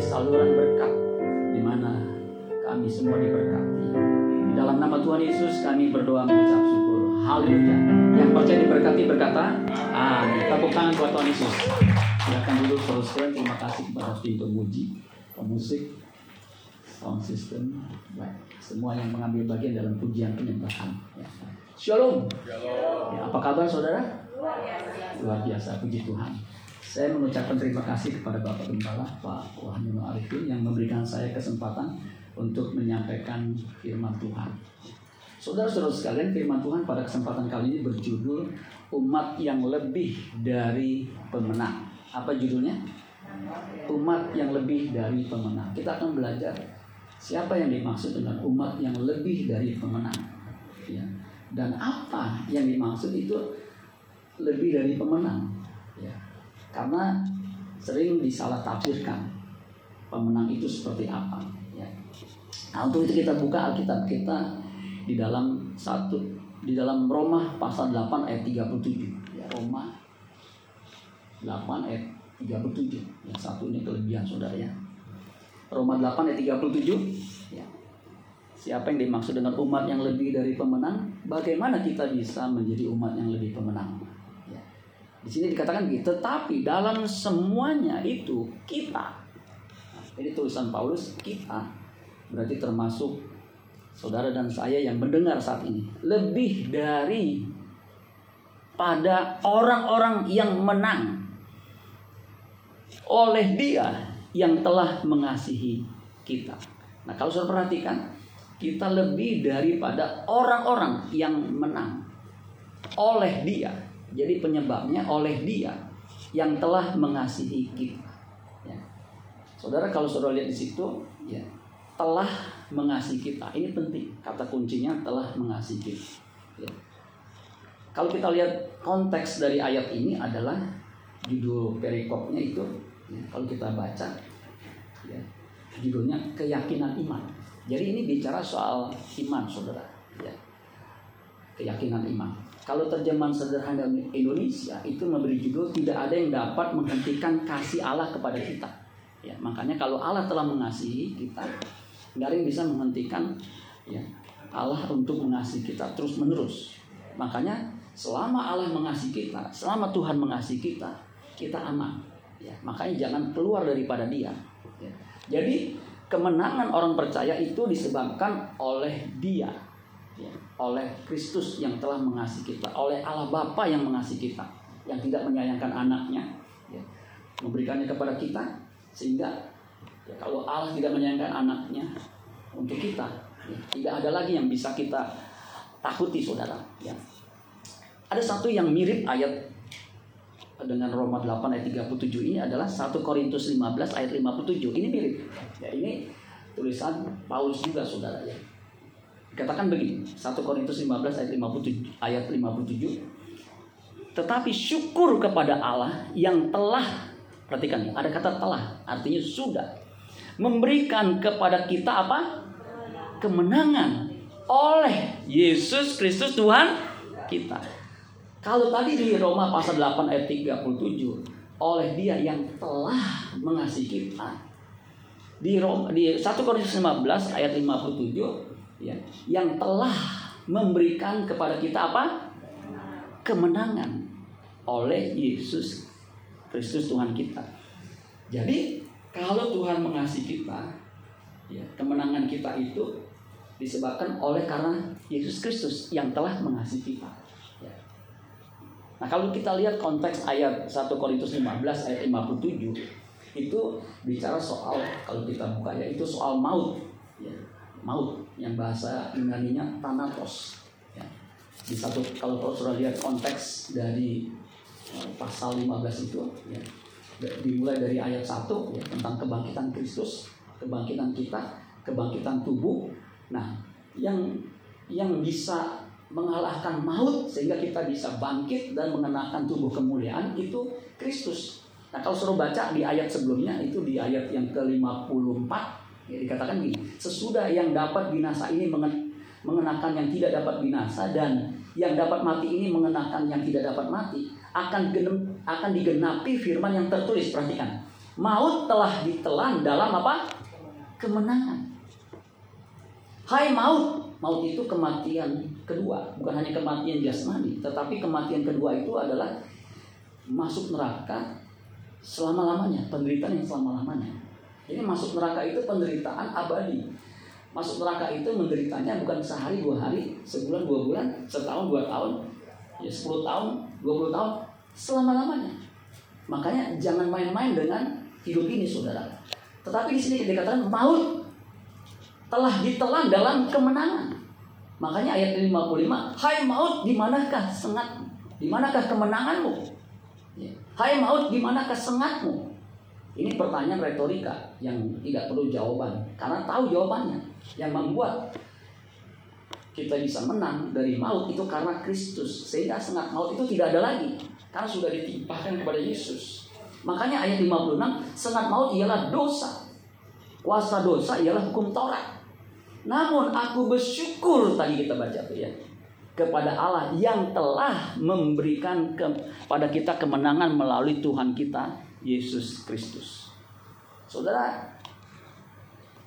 menjadi saluran berkat di mana kami semua diberkati. Di dalam nama Tuhan Yesus kami berdoa mengucap syukur. Haleluya. Yang percaya diberkati berkata, Amin. Tepuk tangan buat Tuhan Yesus. Silakan dulu teruskan. Terima kasih kepada tim pemuji, pemusik, sound system, baik. semua yang mengambil bagian dalam pujian penyembahan. Ya. Shalom. Ya, apa kabar saudara? Luar biasa, puji Tuhan. Saya mengucapkan terima kasih kepada Bapak Gembala, Pak Wahyono Arifin yang memberikan saya kesempatan untuk menyampaikan firman Tuhan. Saudara-saudara sekalian, firman Tuhan pada kesempatan kali ini berjudul Umat yang lebih dari pemenang. Apa judulnya? Umat yang lebih dari pemenang. Kita akan belajar siapa yang dimaksud dengan umat yang lebih dari pemenang. Ya dan apa yang dimaksud itu lebih dari pemenang karena sering disalah tafsirkan pemenang itu seperti apa ya nah untuk itu kita buka Alkitab kita di dalam satu di dalam Roma pasal 8 ayat 37 ya Roma 8 ayat 37 yang satu ini kelebihan saudara ya Roma 8 ayat 37 ya Siapa yang dimaksud dengan umat yang lebih dari pemenang? Bagaimana kita bisa menjadi umat yang lebih pemenang? Di sini dikatakan gitu, tetapi dalam semuanya itu kita. Ini tulisan Paulus kita berarti termasuk saudara dan saya yang mendengar saat ini lebih dari pada orang-orang yang menang oleh Dia yang telah mengasihi kita. Nah, kalau saudara perhatikan, kita lebih daripada orang-orang yang menang oleh dia. Jadi penyebabnya oleh dia yang telah mengasihi kita. Ya. Saudara kalau saudara lihat di situ, ya telah mengasihi kita. Ini penting. Kata kuncinya telah mengasihi kita. Ya. Kalau kita lihat konteks dari ayat ini adalah judul perikopnya itu, ya, kalau kita baca, ya, judulnya keyakinan iman. Jadi ini bicara soal iman, saudara. Ya. Keyakinan iman. Kalau terjemahan sederhana Indonesia itu memberi judul tidak ada yang dapat menghentikan kasih Allah kepada kita. Ya, makanya kalau Allah telah mengasihi kita, nggak bisa menghentikan ya Allah untuk mengasihi kita terus menerus. Makanya selama Allah mengasihi kita, selama Tuhan mengasihi kita, kita aman. Ya, makanya jangan keluar daripada Dia. Ya. Jadi kemenangan orang percaya itu disebabkan oleh Dia, ya, oleh Kristus yang telah mengasihi kita, oleh Allah Bapa yang mengasihi kita, yang tidak menyayangkan anaknya, ya, memberikannya kepada kita, sehingga ya, kalau Allah tidak menyayangkan anaknya untuk kita, ya, tidak ada lagi yang bisa kita takuti, saudara. Ya. Ada satu yang mirip ayat dengan Roma 8 ayat 37 ini adalah 1 Korintus 15 ayat 57. Ini mirip. Ya, ini tulisan Paulus juga Saudara ya. Katakan begini, 1 Korintus 15 ayat 57 ayat 57. Tetapi syukur kepada Allah yang telah perhatikan ada kata telah, artinya sudah memberikan kepada kita apa? kemenangan oleh Yesus Kristus Tuhan kita. Kalau tadi di Roma pasal 8 ayat 37 oleh dia yang telah mengasihi kita. Di Roma, di 1 Korintus 15 ayat 57 ya, yang telah memberikan kepada kita apa? kemenangan oleh Yesus Kristus Tuhan kita. Jadi kalau Tuhan mengasihi kita, ya, kemenangan kita itu disebabkan oleh karena Yesus Kristus yang telah mengasihi kita. Nah kalau kita lihat konteks ayat 1 Korintus 15 ayat 57 itu bicara soal kalau kita buka ya itu soal maut ya, maut yang bahasa Yunani-nya thanatos ya. di satu kalau sudah lihat konteks dari uh, pasal 15 itu ya, dimulai dari ayat 1 ya, tentang kebangkitan Kristus kebangkitan kita kebangkitan tubuh nah yang yang bisa mengalahkan maut sehingga kita bisa bangkit dan mengenakan tubuh kemuliaan itu Kristus. Nah kalau suruh baca di ayat sebelumnya itu di ayat yang ke-54 ya, dikatakan gini, sesudah yang dapat binasa ini mengenakan yang tidak dapat binasa dan yang dapat mati ini mengenakan yang tidak dapat mati akan genem, akan digenapi firman yang tertulis perhatikan. Maut telah ditelan dalam apa? Kemenangan. Hai maut maut itu kematian kedua, bukan hanya kematian jasmani, tetapi kematian kedua itu adalah masuk neraka selama-lamanya, penderitaan yang selama-lamanya. Ini masuk neraka itu penderitaan abadi. Masuk neraka itu menderitanya bukan sehari, dua hari, sebulan, dua bulan, setahun, dua tahun, ya sepuluh tahun, dua puluh tahun, selama-lamanya. Makanya jangan main-main dengan hidup ini, saudara. Tetapi di sini dikatakan maut telah ditelan dalam kemenangan. Makanya ayat 55, Hai maut, di manakah sengatmu? Di manakah kemenanganmu? Ya. Hai maut, di manakah sengatmu? Ini pertanyaan retorika yang tidak perlu jawaban. Karena tahu jawabannya. Yang membuat kita bisa menang dari maut itu karena Kristus. Sehingga sengat maut itu tidak ada lagi. Karena sudah ditimpahkan kepada Yesus. Makanya ayat 56, sengat maut ialah dosa. Kuasa dosa ialah hukum Taurat. Namun aku bersyukur tadi kita baca tuh ya kepada Allah yang telah memberikan kepada kita kemenangan melalui Tuhan kita Yesus Kristus. Saudara,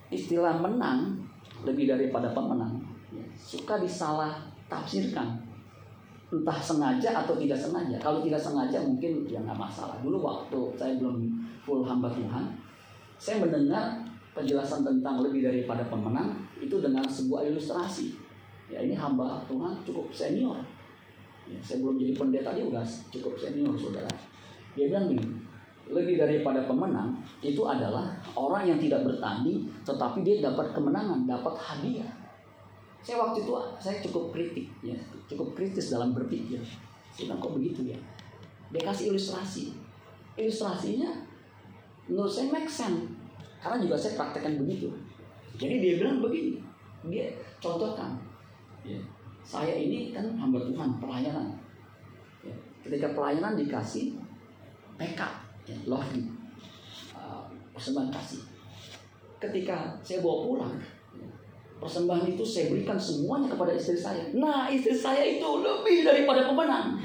istilah menang lebih daripada pemenang ya, suka disalah tafsirkan entah sengaja atau tidak sengaja. Kalau tidak sengaja mungkin ya nggak masalah. Dulu waktu saya belum full hamba Tuhan, saya mendengar penjelasan tentang lebih daripada pemenang itu dengan sebuah ilustrasi. Ya ini hamba Tuhan cukup senior. Ya, saya belum jadi pendeta dia udah cukup senior saudara. Dia bilang gini, lebih daripada pemenang itu adalah orang yang tidak bertanding tetapi dia dapat kemenangan, dapat hadiah. Saya waktu itu saya cukup kritik ya, cukup kritis dalam berpikir. Bilang kok begitu ya? Dia kasih ilustrasi. Ilustrasinya menurut saya make sense. Karena juga saya praktekkan begitu. Jadi dia bilang begini, dia contohkan, ya, saya ini kan hamba Tuhan pelayanan. Ya, ketika pelayanan dikasih PK, lohri, uh, persembahan kasih. Ketika saya bawa pulang, persembahan itu saya berikan semuanya kepada istri saya. Nah istri saya itu lebih daripada pemenang.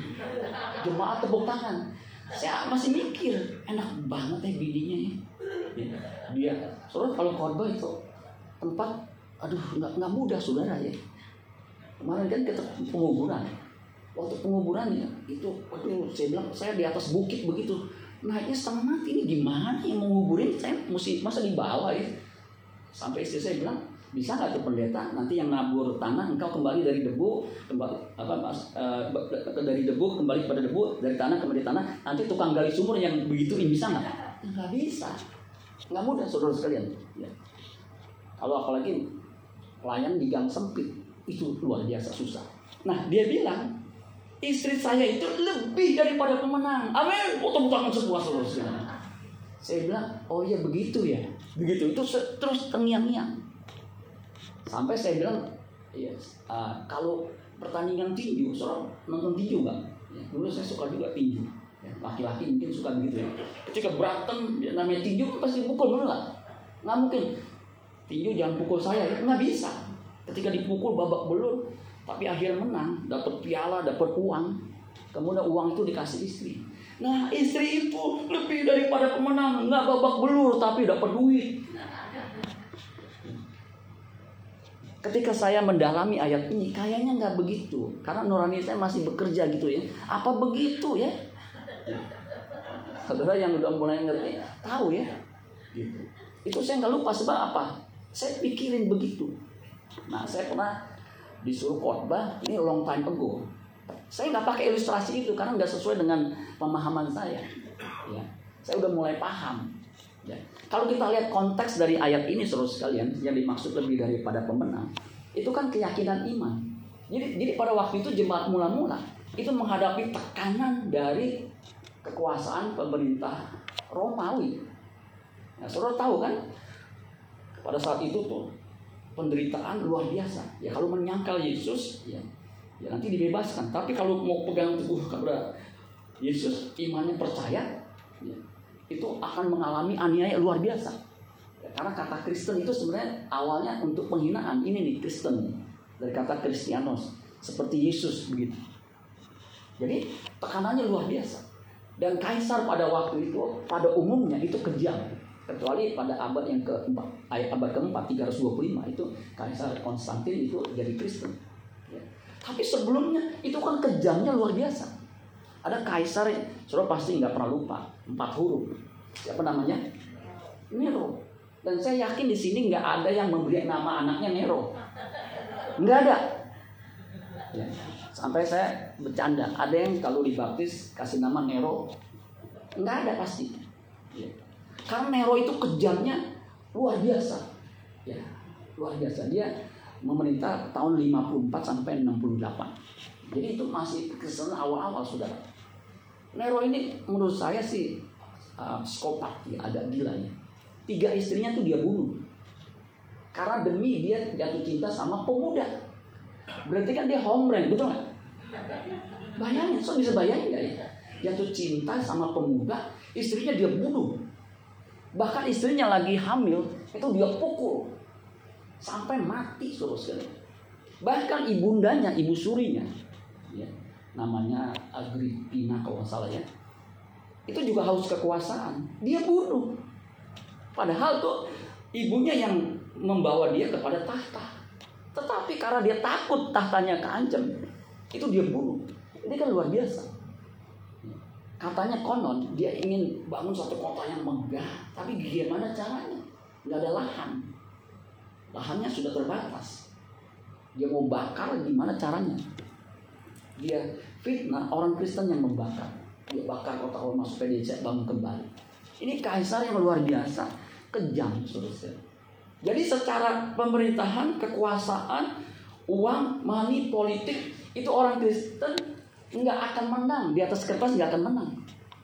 Jemaat tepuk tangan. Saya masih mikir, enak banget ya bidinya ya. dia, soalnya kalau khotbah itu tempat aduh nggak nggak mudah saudara ya kemarin kan kita penguburan waktu penguburannya itu aduh saya bilang saya di atas bukit begitu naiknya setengah mati. Ini gimana yang menguburin saya mesti masa di bawah ya. Sampai istri saya bilang bisa nggak tuh pendeta? Nanti yang nabur tanah engkau kembali dari debu kembali apa mas uh, dari debu kembali kepada debu dari tanah kembali tanah. Nanti tukang gali sumur yang begitu ini bisa nggak? Nggak bisa. Nggak mudah saudara sekalian. Ya. Kalau apalagi pelayan di gang sempit itu luar biasa susah. Nah dia bilang istri saya itu lebih daripada pemenang. Amin. Foto tangan semua saudara Saya bilang oh iya begitu ya. Begitu itu terus tengiang-ngiang. Sampai saya bilang ya uh, kalau pertandingan tinju, soal nonton tinju nggak? Ya, dulu saya suka juga tinju. Ya, laki-laki mungkin suka begitu ya. Ketika berantem, ya, namanya tinju kan pasti pukul benar nggak? Nggak mungkin tinju jangan pukul saya ya nggak bisa ketika dipukul babak belur tapi akhir menang dapat piala dapat uang. Kemudian uang itu dikasih istri. Nah istri itu lebih daripada pemenang. Nggak babak belur tapi dapat duit. Ketika saya mendalami ayat ini kayaknya nggak begitu. Karena nurani saya masih bekerja gitu ya. Apa begitu ya? Saudara yang udah mulai ngerti tahu ya. Gitu. Itu saya nggak lupa sebab apa. Saya pikirin begitu. Nah, saya pernah disuruh khotbah, ini long time ago. Saya nggak pakai ilustrasi itu karena nggak sesuai dengan pemahaman saya. Ya, saya udah mulai paham. Ya. Kalau kita lihat konteks dari ayat ini seluruh sekalian yang dimaksud lebih daripada pemenang, itu kan keyakinan iman. Jadi, jadi pada waktu itu jemaat mula-mula itu menghadapi tekanan dari kekuasaan pemerintah Romawi. Nah, saudara tahu kan, pada saat itu tuh penderitaan luar biasa. Ya kalau menyangkal Yesus, ya ya nanti dibebaskan. Tapi kalau mau pegang teguh kepada Yesus, imannya percaya, ya, itu akan mengalami aniaya luar biasa. Ya, karena kata Kristen itu sebenarnya awalnya untuk penghinaan. Ini nih Kristen dari kata Kristianos, seperti Yesus begitu. Jadi tekanannya luar biasa. Dan kaisar pada waktu itu pada umumnya itu kejam. Kecuali pada abad yang keempat, ayat abad keempat 325 itu kaisar Konstantin itu jadi Kristen. Tapi sebelumnya itu kan kejamnya luar biasa. Ada kaisar, sudah pasti nggak pernah lupa empat huruf. Siapa namanya? Nero. Dan saya yakin di sini nggak ada yang memberi nama anaknya Nero. Nggak ada. Ya. Sampai saya bercanda, ada yang kalau dibaptis kasih nama Nero, nggak ada pasti. Ya. Karena Nero itu kejamnya luar biasa. Ya, luar biasa. Dia memerintah tahun 54 sampai 68. Jadi itu masih kesan awal-awal saudara. Nero ini menurut saya sih uh, skopat, ya, agak gila ya. Tiga istrinya tuh dia bunuh. Karena demi dia jatuh cinta sama pemuda. Berarti kan dia homeland, betul nggak? Bayangin, so bisa bayangin gak ya? Jatuh cinta sama pemuda, istrinya dia bunuh. Bahkan istrinya lagi hamil, itu dia pukul sampai mati suruh sekali. Bahkan ibundanya, ibu surinya, ya, namanya Agripina kalau nggak salah ya, itu juga haus kekuasaan. Dia bunuh. Padahal tuh ibunya yang membawa dia kepada tahta. Tetapi karena dia takut tahtanya keancam, itu dia bunuh. Ini kan luar biasa. Katanya konon dia ingin bangun satu kota yang megah, tapi gimana caranya? Gak ada lahan lahannya sudah terbatas. Dia mau bakar gimana caranya? Dia fitnah orang Kristen yang membakar. Dia bakar kota Roma supaya dia bangun kembali. Ini kaisar yang luar biasa, kejam saudara. Jadi secara pemerintahan, kekuasaan, uang, money, politik itu orang Kristen nggak akan menang di atas kertas nggak akan menang.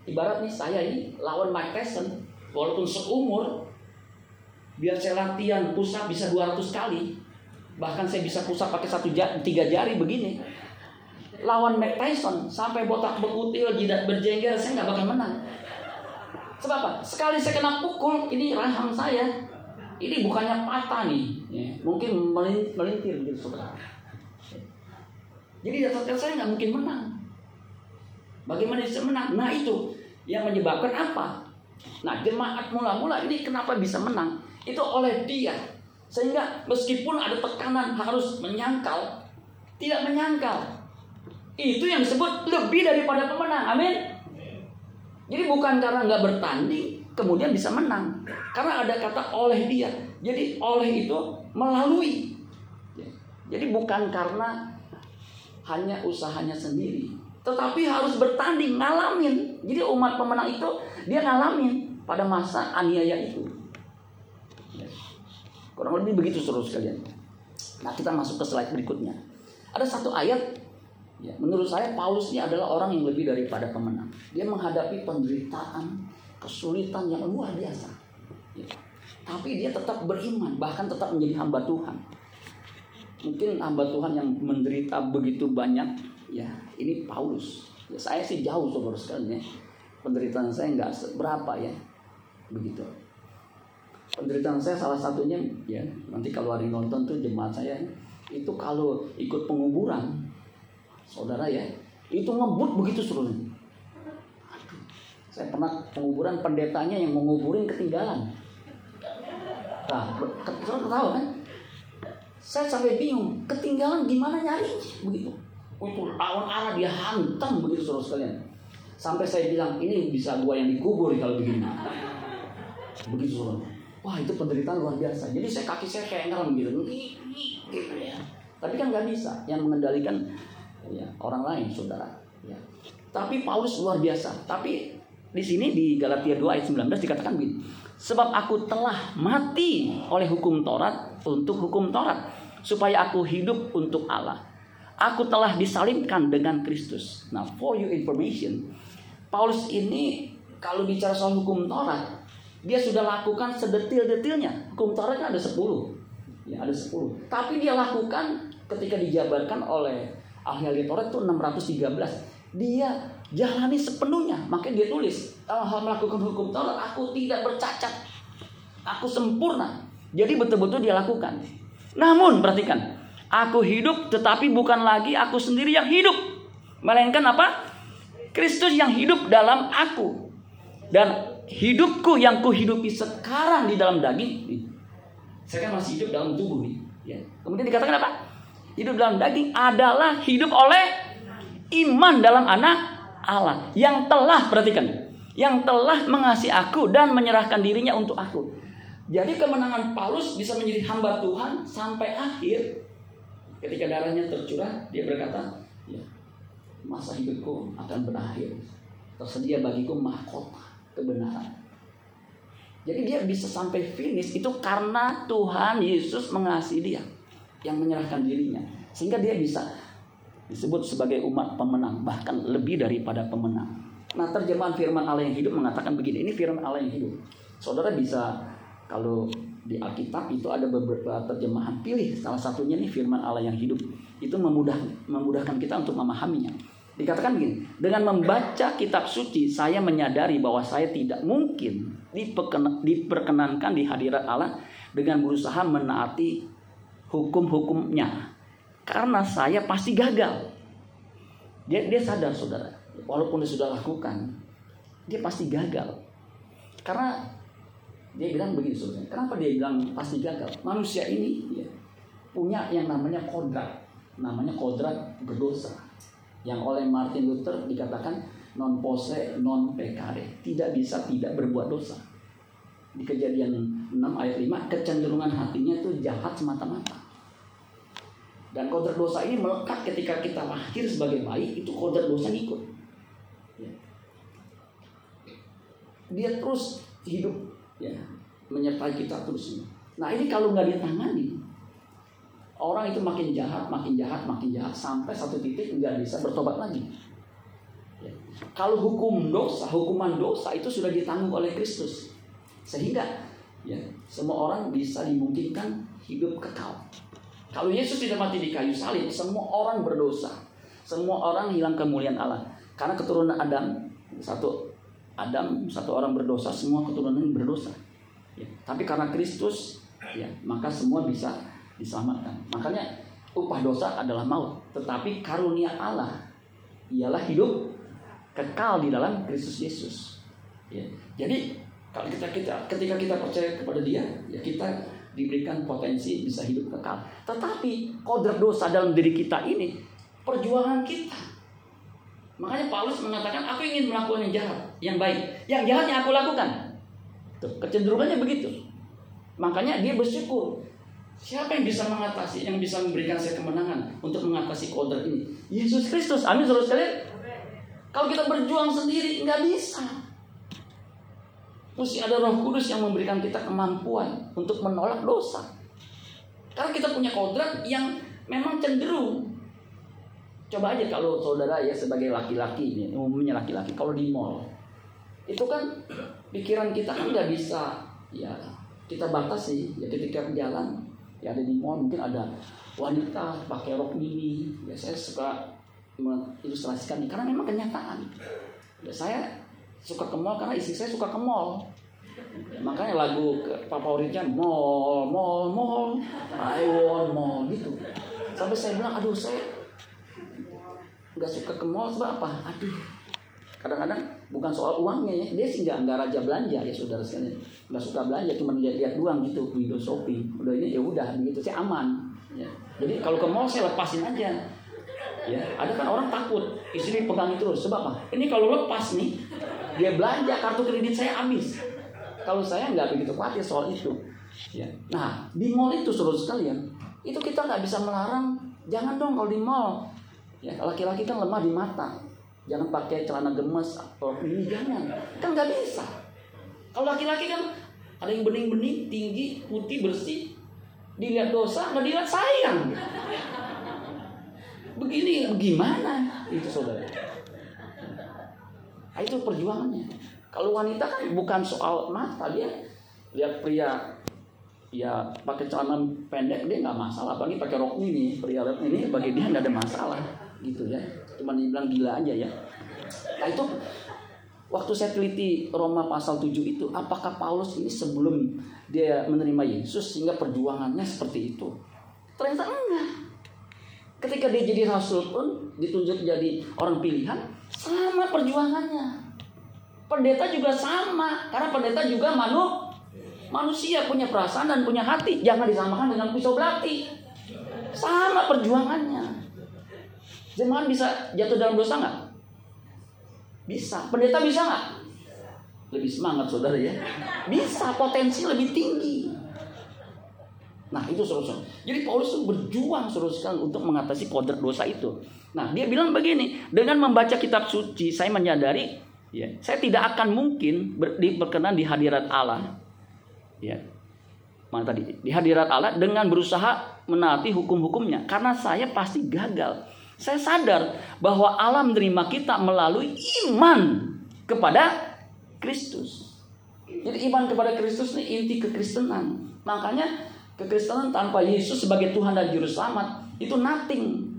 Ibarat nih saya ini lawan Mike Tyson, walaupun seumur Biar saya latihan pusat bisa 200 kali. Bahkan saya bisa pusat pakai satu jari, tiga jari begini. Lawan Mike Tyson sampai botak berkutil, jidat berjengkel, saya nggak bakal menang. Sebab apa? Sekali saya kena pukul, ini rahang saya. Ini bukannya patah nih, ya, mungkin melintir gitu saudara. Jadi dasar saya nggak mungkin menang. Bagaimana bisa menang? Nah itu yang menyebabkan apa? Nah jemaat mula-mula ini kenapa bisa menang? itu oleh dia. Sehingga meskipun ada tekanan harus menyangkal, tidak menyangkal. Itu yang disebut lebih daripada pemenang. Amin. Jadi bukan karena nggak bertanding kemudian bisa menang. Karena ada kata oleh dia. Jadi oleh itu melalui. Jadi bukan karena hanya usahanya sendiri, tetapi harus bertanding, ngalamin. Jadi umat pemenang itu dia ngalamin pada masa aniaya itu. Kurang lebih begitu seluruh sekalian. Nah kita masuk ke slide berikutnya. Ada satu ayat, ya, menurut saya Paulus ini adalah orang yang lebih daripada pemenang. Dia menghadapi penderitaan, kesulitan yang luar biasa. Ya. Tapi dia tetap beriman, bahkan tetap menjadi hamba Tuhan. Mungkin hamba Tuhan yang menderita begitu banyak, ya ini Paulus. Ya, saya sih jauh saudara sekalian ya. Penderitaan saya nggak berapa ya, begitu. Penderitaan saya salah satunya ya nanti kalau ada nonton tuh jemaat saya itu kalau ikut penguburan saudara ya itu ngebut begitu serunya. Saya pernah penguburan pendetanya yang menguburin ketinggalan. Nah saudara kan? Saya sampai bingung ketinggalan gimana nyari begitu itu lawan arah dia hantam begitu saudara sekalian sampai saya bilang ini bisa gua yang dikubur kalau begini begitu saudara Wah itu penderitaan luar biasa. Jadi saya kaki saya kayak ngerem gitu, gitu ya. Tapi kan nggak bisa. Yang mengendalikan ya, orang lain, saudara. Ya. Tapi Paulus luar biasa. Tapi di sini di Galatia 2 ayat 19 dikatakan begini. Sebab aku telah mati oleh hukum Taurat untuk hukum Taurat. Supaya aku hidup untuk Allah. Aku telah disalibkan dengan Kristus. Nah, for your information, Paulus ini kalau bicara soal hukum Taurat, dia sudah lakukan sedetil-detilnya. Hukum Taurat kan ada 10. Ya, ada 10. Tapi dia lakukan ketika dijabarkan oleh ahli-ahli Taurat itu 613. Dia jalani sepenuhnya. Makanya dia tulis, hal melakukan hukum Taurat, aku tidak bercacat. Aku sempurna. Jadi betul-betul dia lakukan. Namun perhatikan, aku hidup tetapi bukan lagi aku sendiri yang hidup. Melainkan apa? Kristus yang hidup dalam aku. Dan hidupku yang kuhidupi sekarang di dalam daging. Saya kan masih hidup dalam tubuh nih. Ya. Kemudian dikatakan apa? Hidup dalam daging adalah hidup oleh iman dalam anak Allah. Yang telah, perhatikan. Yang telah mengasihi aku dan menyerahkan dirinya untuk aku. Jadi kemenangan Paulus bisa menjadi hamba Tuhan sampai akhir. Ketika darahnya tercurah, dia berkata, ya, masa hidupku akan berakhir. Tersedia bagiku mahkota kebenaran. Jadi dia bisa sampai finish itu karena Tuhan Yesus mengasihi dia yang menyerahkan dirinya. Sehingga dia bisa disebut sebagai umat pemenang, bahkan lebih daripada pemenang. Nah, terjemahan firman Allah yang hidup mengatakan begini, ini firman Allah yang hidup. Saudara bisa kalau di Alkitab itu ada beberapa terjemahan pilih salah satunya nih firman Allah yang hidup. Itu memudah memudahkan kita untuk memahaminya. Dikatakan begini, dengan membaca kitab suci saya menyadari bahwa saya tidak mungkin diperkenankan di hadirat Allah dengan berusaha menaati hukum-hukumnya. Karena saya pasti gagal. Dia, dia sadar saudara, walaupun dia sudah lakukan, dia pasti gagal. Karena dia bilang begini saudara, kenapa dia bilang pasti gagal? Manusia ini ya, punya yang namanya kodrat, namanya kodrat berdosa yang oleh Martin Luther dikatakan non pose non pecare, tidak bisa tidak berbuat dosa. Di kejadian 6 ayat 5, kecenderungan hatinya itu jahat semata-mata. Dan kodrat dosa ini melekat ketika kita lahir sebagai bayi, itu kodrat dosa ngikut. Ya. Dia terus hidup ya menyertai kita terus. Nah ini kalau nggak ditangani, orang itu makin jahat, makin jahat, makin jahat sampai satu titik nggak bisa bertobat lagi. Ya. Kalau hukum dosa, hukuman dosa itu sudah ditanggung oleh Kristus, sehingga ya semua orang bisa dimungkinkan hidup kekal. Kalau Yesus tidak mati di kayu salib, semua orang berdosa, semua orang hilang kemuliaan Allah. Karena keturunan Adam satu Adam satu orang berdosa, semua keturunan berdosa. Ya. Tapi karena Kristus, ya maka semua bisa diselamatkan. Makanya upah dosa adalah maut, tetapi karunia Allah ialah hidup kekal di dalam Kristus Yesus. Ya. Jadi kalau kita kita ketika kita percaya kepada Dia, ya kita diberikan potensi bisa hidup kekal. Tetapi kodrat dosa dalam diri kita ini perjuangan kita. Makanya Paulus mengatakan, aku ingin melakukan yang jahat, yang baik. Yang jahat yang aku lakukan. Tuh, kecenderungannya begitu. Makanya dia bersyukur Siapa yang bisa mengatasi, yang bisa memberikan saya kemenangan untuk mengatasi kodrat ini? Yesus Kristus. Amin, saudara sekalian. Kalau kita berjuang sendiri, nggak bisa. Mesti ada roh kudus yang memberikan kita kemampuan untuk menolak dosa. Karena kita punya kodrat yang memang cenderung. Coba aja kalau saudara ya sebagai laki-laki umumnya laki-laki, kalau di mall. Itu kan pikiran kita kan nggak bisa ya kita batasi. Ya ketika jalan ya ada di mall mungkin ada wanita pakai rok mini. Ya saya suka mengilustrasikan ini karena memang kenyataan. Ya saya suka ke mall karena istri saya suka ke mall. Makanya lagu favoritnya mall mall mall. I want mall gitu. Sampai saya bilang aduh saya nggak suka ke mall sebab apa? Aduh. Kadang-kadang bukan soal uangnya ya. Dia sih nggak nggak raja belanja ya saudara sekalian. Nggak suka belanja cuma lihat-lihat doang gitu window shopping. Udah ini ya udah begitu. Sih aman. Ya. jadi kalau ke mall saya lepasin aja. Ya ada kan orang takut istri pegang terus. Sebab apa? Ini kalau lepas nih dia belanja kartu kredit saya habis. Kalau saya nggak begitu khawatir soal itu. Ya. Nah di mall itu seluruh sekalian itu kita nggak bisa melarang. Jangan dong kalau di mall Ya, laki-laki kan lemah di mata. Jangan pakai celana gemes atau ini jangan. Kan nggak bisa. Kalau laki-laki kan ada yang bening-bening, tinggi, putih, bersih. Dilihat dosa, nggak dilihat sayang. Begini gimana itu saudara? Nah, itu perjuangannya. Kalau wanita kan bukan soal mata dia lihat pria ya pakai celana pendek dia nggak masalah apalagi pakai rok ini pria ini bagi dia nggak ada masalah gitu ya cuma dibilang gila aja ya nah itu waktu saya teliti Roma pasal 7 itu apakah Paulus ini sebelum dia menerima Yesus sehingga perjuangannya seperti itu ternyata enggak ketika dia jadi rasul pun ditunjuk jadi orang pilihan sama perjuangannya pendeta juga sama karena pendeta juga manuk Manusia punya perasaan dan punya hati. Jangan disamakan dengan pisau belati. Sama perjuangannya. Jemaat bisa jatuh dalam dosa nggak? Bisa. Pendeta bisa nggak? Lebih semangat saudara ya. Bisa. Potensi lebih tinggi. Nah itu saudara. Jadi Paulus itu berjuang saudara untuk mengatasi kodrat dosa itu. Nah dia bilang begini. Dengan membaca kitab suci saya menyadari ya, saya tidak akan mungkin ber, berkenan di hadirat Allah ya mana tadi di hadirat Allah dengan berusaha menaati hukum-hukumnya karena saya pasti gagal saya sadar bahwa Allah menerima kita melalui iman kepada Kristus. Jadi iman kepada Kristus ini inti kekristenan. Makanya kekristenan tanpa Yesus sebagai Tuhan dan Juru Selamat itu nothing.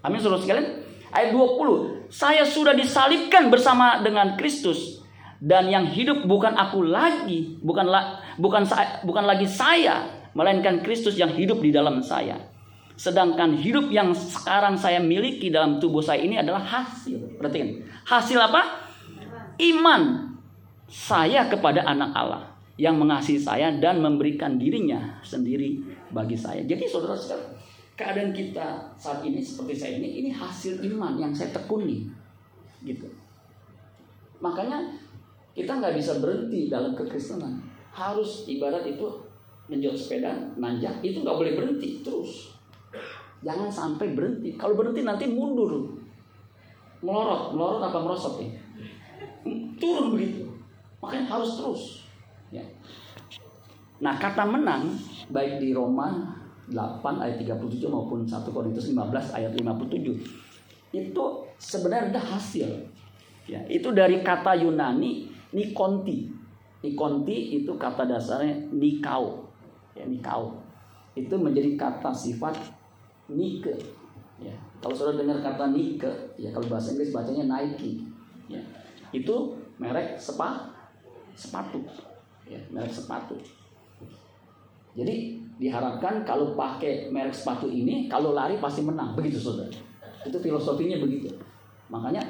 Amin saudara sekalian. Ayat 20 saya sudah disalibkan bersama dengan Kristus. Dan yang hidup bukan aku lagi, bukanlah bukan saya, bukan lagi saya, melainkan Kristus yang hidup di dalam saya. Sedangkan hidup yang sekarang saya miliki dalam tubuh saya ini adalah hasil. Perhatikan. Hasil apa? Iman saya kepada anak Allah yang mengasihi saya dan memberikan dirinya sendiri bagi saya. Jadi saudara sekalian, keadaan kita saat ini seperti saya ini, ini hasil iman yang saya tekuni. Gitu. Makanya kita nggak bisa berhenti dalam kekristenan. Harus ibarat itu menjual sepeda, nanjak, itu nggak boleh berhenti terus. Jangan sampai berhenti. Kalau berhenti nanti mundur. Melorot, melorot apa merosot nih? Turun begitu. Makanya harus terus. Ya. Nah kata menang baik di Roma 8 ayat 37 maupun 1 Korintus 15 ayat 57 itu sebenarnya ada hasil. Ya, itu dari kata Yunani Nikonti. Nikonti itu kata dasarnya nikau. Ya, nikau. Itu menjadi kata sifat nike. Ya. Kalau saudara dengar kata nike, ya kalau bahasa Inggris bacanya Nike. Ya. Itu merek sepa, sepatu. Ya, merek sepatu. Jadi diharapkan kalau pakai merek sepatu ini, kalau lari pasti menang. Begitu saudara. Itu filosofinya begitu. Makanya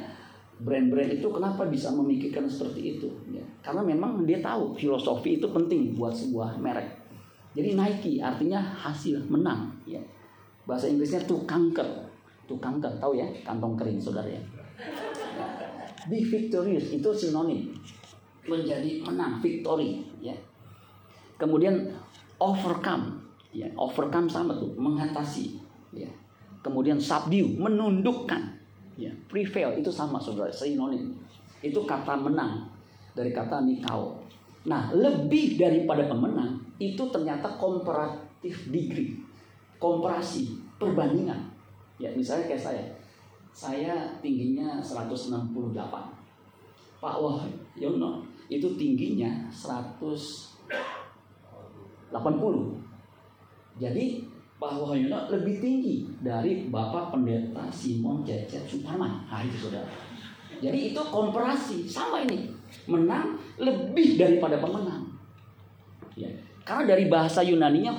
brand-brand itu kenapa bisa memikirkan seperti itu ya karena memang dia tahu filosofi itu penting buat sebuah merek jadi Nike artinya hasil menang ya bahasa Inggrisnya tuh kanker tuh kanker tahu ya? Kantong kering saudara ya? Be victorious itu sinonim. Menjadi menang victory ya. Kemudian overcome ya. Overcome sama tuh mengatasi ya. Kemudian subdue menundukkan Ya, prevail itu sama saudara, sinonim. Itu kata menang dari kata nikau. Nah, lebih daripada pemenang itu ternyata komparatif degree. Komparasi, perbandingan. Ya, misalnya kayak saya. Saya tingginya 168. Pak Wahyono itu tingginya 180. Jadi Pak Wahyono lebih tinggi dari Bapak Pendeta Simon Cecep Suparman. Nah itu saudara. Jadi itu komparasi sama ini menang lebih daripada pemenang. Ya. Karena dari bahasa Yunani-nya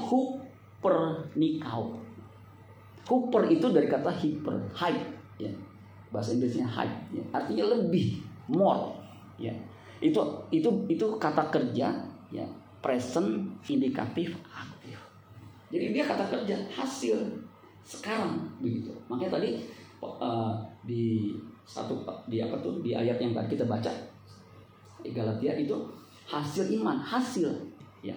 hupernikau. Huper itu dari kata hyper, hype. Ya. Bahasa Inggrisnya hype. Ya. Artinya lebih, more. Ya. Itu itu itu kata kerja, ya present indikatif jadi dia kata kerja hasil sekarang begitu. Makanya tadi uh, di satu di apa tuh di ayat yang tadi kita baca di Galatia itu hasil iman, hasil ya.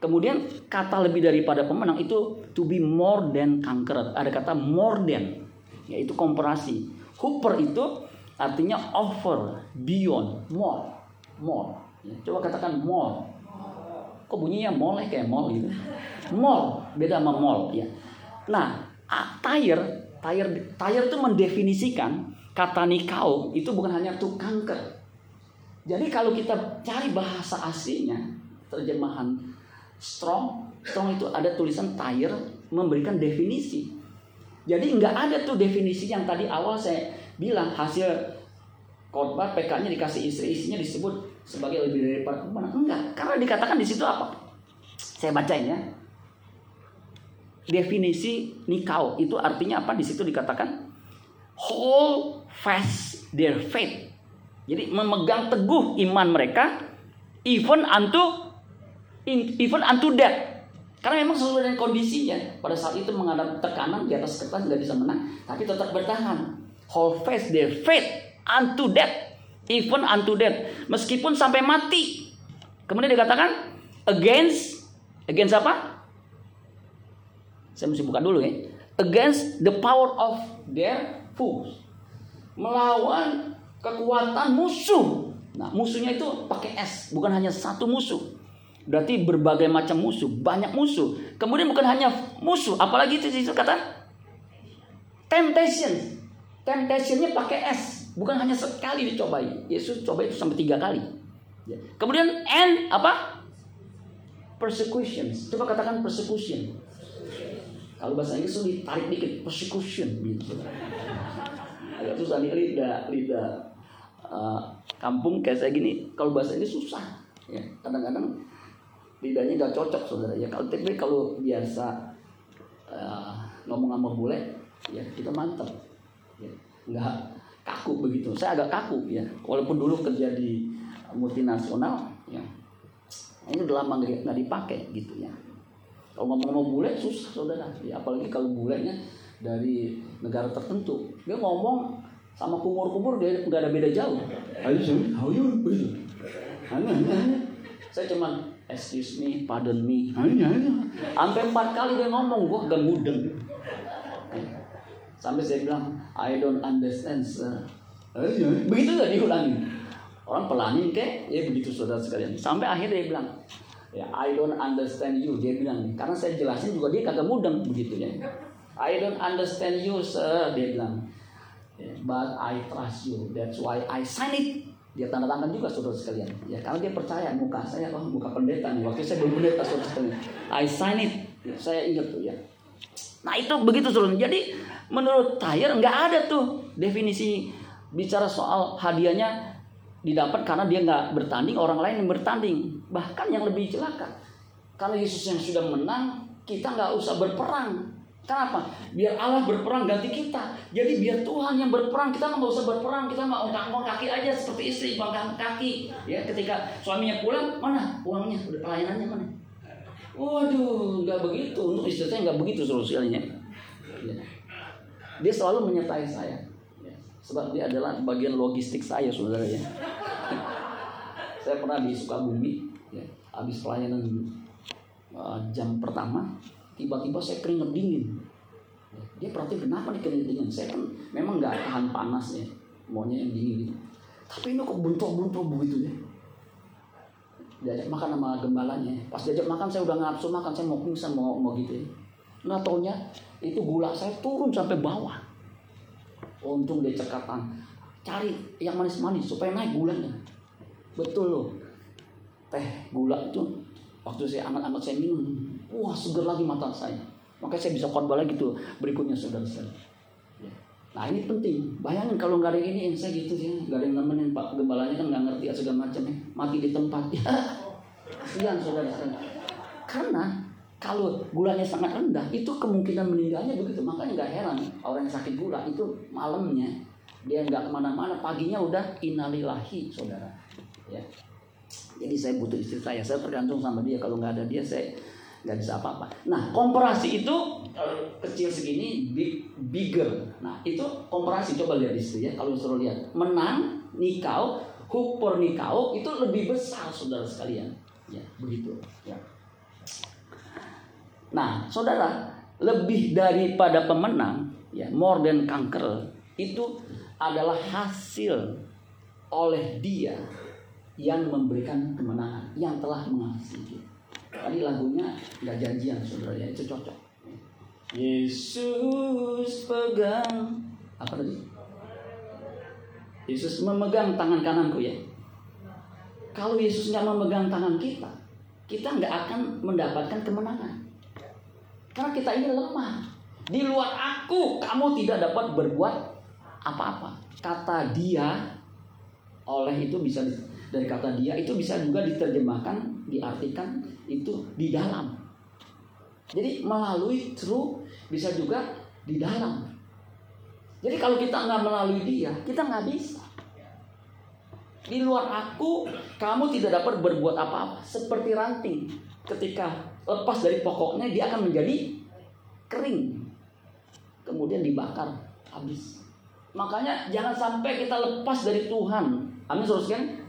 Kemudian kata lebih daripada pemenang itu to be more than conqueror. Ada kata more than. yaitu komparasi. Hooper itu artinya over, beyond, more, more. Ya, coba katakan more. Kok bunyinya ya kayak mall gitu? Mall beda sama mall ya. Nah, tire, tire, tire itu mendefinisikan kata nikau itu bukan hanya tuh kanker. Jadi kalau kita cari bahasa aslinya, terjemahan strong, strong itu ada tulisan tire memberikan definisi. Jadi nggak ada tuh definisi yang tadi awal saya bilang hasil khotbah PK-nya dikasih istri istrinya disebut sebagai lebih dari perempuan. Enggak, karena dikatakan di situ apa? Saya bacain ya. Definisi nikau itu artinya apa? Di situ dikatakan hold fast their faith. Jadi memegang teguh iman mereka even unto even unto death. Karena memang sesuai dengan kondisinya. Pada saat itu menghadap tekanan di atas kertas nggak bisa menang, tapi tetap bertahan. Hold fast their faith unto death, even unto death, meskipun sampai mati. Kemudian dikatakan against against apa? Saya mesti buka dulu ya. Against the power of their foes. Melawan kekuatan musuh. Nah, musuhnya itu pakai S, bukan hanya satu musuh Berarti berbagai macam musuh, banyak musuh. Kemudian bukan hanya musuh, apalagi itu itu kata temptation. Temptationnya pakai S, bukan hanya sekali dicobai. Yesus coba itu sampai tiga kali. Ya. Kemudian and apa? Persecution. Coba katakan persecution. Kalau bahasa Inggris itu ditarik dikit, persecution gitu. Agak susah nih lidah, lidah uh, kampung kayak saya gini. Kalau bahasa ini susah. Ya, kadang-kadang lidahnya nggak cocok saudara. Ya kalau tapi kalau biasa uh, ngomong sama bule ya kita mantap ya nggak kaku begitu. Saya agak kaku ya. Walaupun dulu kerja di multinasional ya ini udah lama nggak dipakai gitu ya. Kalau ngomong sama bule susah saudara. Ya apalagi kalau bulenya dari negara tertentu. Dia ngomong sama kumur-kumur dia nggak ada beda jauh. Ayo sih hanya hanya saya cuman excuse me, pardon me. Sampai empat kali dia ngomong, gua gak mudeng. Sampai saya bilang, I don't understand sir. Begitu gak diulangi. Orang pelanin kek, ya begitu saudara sekalian. Sampai akhirnya dia bilang, ya I don't understand you. Dia bilang, karena saya jelasin juga dia kagak mudeng begitu ya. I don't understand you sir, dia bilang. But I trust you. That's why I sign it. Dia tanda tangan juga saudara sekalian. Ya, karena dia percaya muka saya, oh, muka pendeta nih. Waktu saya belum pendeta saudara sekalian. I sign it. Ya, saya ingat tuh ya. Nah itu begitu saudara. Jadi menurut Tayer nggak ada tuh definisi bicara soal hadiahnya didapat karena dia nggak bertanding, orang lain yang bertanding. Bahkan yang lebih celaka. Karena Yesus yang sudah menang, kita nggak usah berperang. Kenapa? Biar Allah berperang ganti kita. Jadi biar Tuhan yang berperang, kita nggak usah berperang, kita mau ongkang kaki aja seperti istri ongkang kaki. Ya, ketika suaminya pulang, mana uangnya? Udah pelayanannya mana? Waduh, nggak begitu. Untuk istri saya nggak begitu solusinya. Ya. Dia selalu menyertai saya. Ya. Sebab dia adalah bagian logistik saya, saudara ya. saya pernah di Sukabumi, ya, habis pelayanan uh, jam pertama, tiba-tiba saya keringet dingin. Dia berarti kenapa nih keringet dingin? Saya kan memang nggak tahan panas ya maunya yang dingin gitu. Tapi ini kok buntu-buntu begitu ya? Diajak makan sama gembalanya. Pas diajak makan saya udah ngapsu makan saya mau pingsan mau mau gitu ya. Nggak taunya itu gula saya turun sampai bawah. Untung dia cekatan. Cari yang manis-manis supaya naik gulanya. Betul loh. Teh gula itu waktu saya anak-anak saya minum Wah seger lagi mata saya. Makanya saya bisa khotbah lagi tuh berikutnya saudara-saudara. Ya. Nah ini penting. Bayangin kalau nggak ada ini, saya gitu sih, nggak ada yang nemenin Pak Gembalanya kan nggak ngerti segala macam ya, mati di tempat. Ya, kasihan saudara-saudara. Karena kalau gulanya sangat rendah, itu kemungkinan meninggalnya begitu. Makanya nggak heran orang yang sakit gula itu malamnya dia nggak ke mana-mana, paginya udah inalilahi saudara. Ya. Jadi saya butuh istri saya, saya tergantung sama dia. Kalau nggak ada dia, saya nggak bisa apa-apa. Nah, komparasi itu kecil segini big, bigger. Nah, itu komparasi coba lihat di situ ya. Kalau suruh lihat, menang nikau, hupor nikau itu lebih besar saudara sekalian. Ya, begitu. Ya. Nah, saudara, lebih daripada pemenang ya more than kanker itu adalah hasil oleh dia yang memberikan kemenangan yang telah mengasihi tadi lagunya nggak janjian saudara ya itu cocok. Yesus pegang. Apa tadi? Yesus memegang tangan kananku ya. Kalau Yesus nggak memegang tangan kita kita nggak akan mendapatkan kemenangan. Karena kita ini lemah. Di luar aku kamu tidak dapat berbuat apa-apa. Kata dia oleh itu bisa dari kata dia itu bisa juga diterjemahkan, diartikan itu di dalam. Jadi melalui true bisa juga di dalam. Jadi kalau kita nggak melalui dia, kita nggak bisa. Di luar aku, kamu tidak dapat berbuat apa-apa. Seperti ranting, ketika lepas dari pokoknya, dia akan menjadi kering kemudian dibakar habis. Makanya jangan sampai kita lepas dari Tuhan. Amin saudara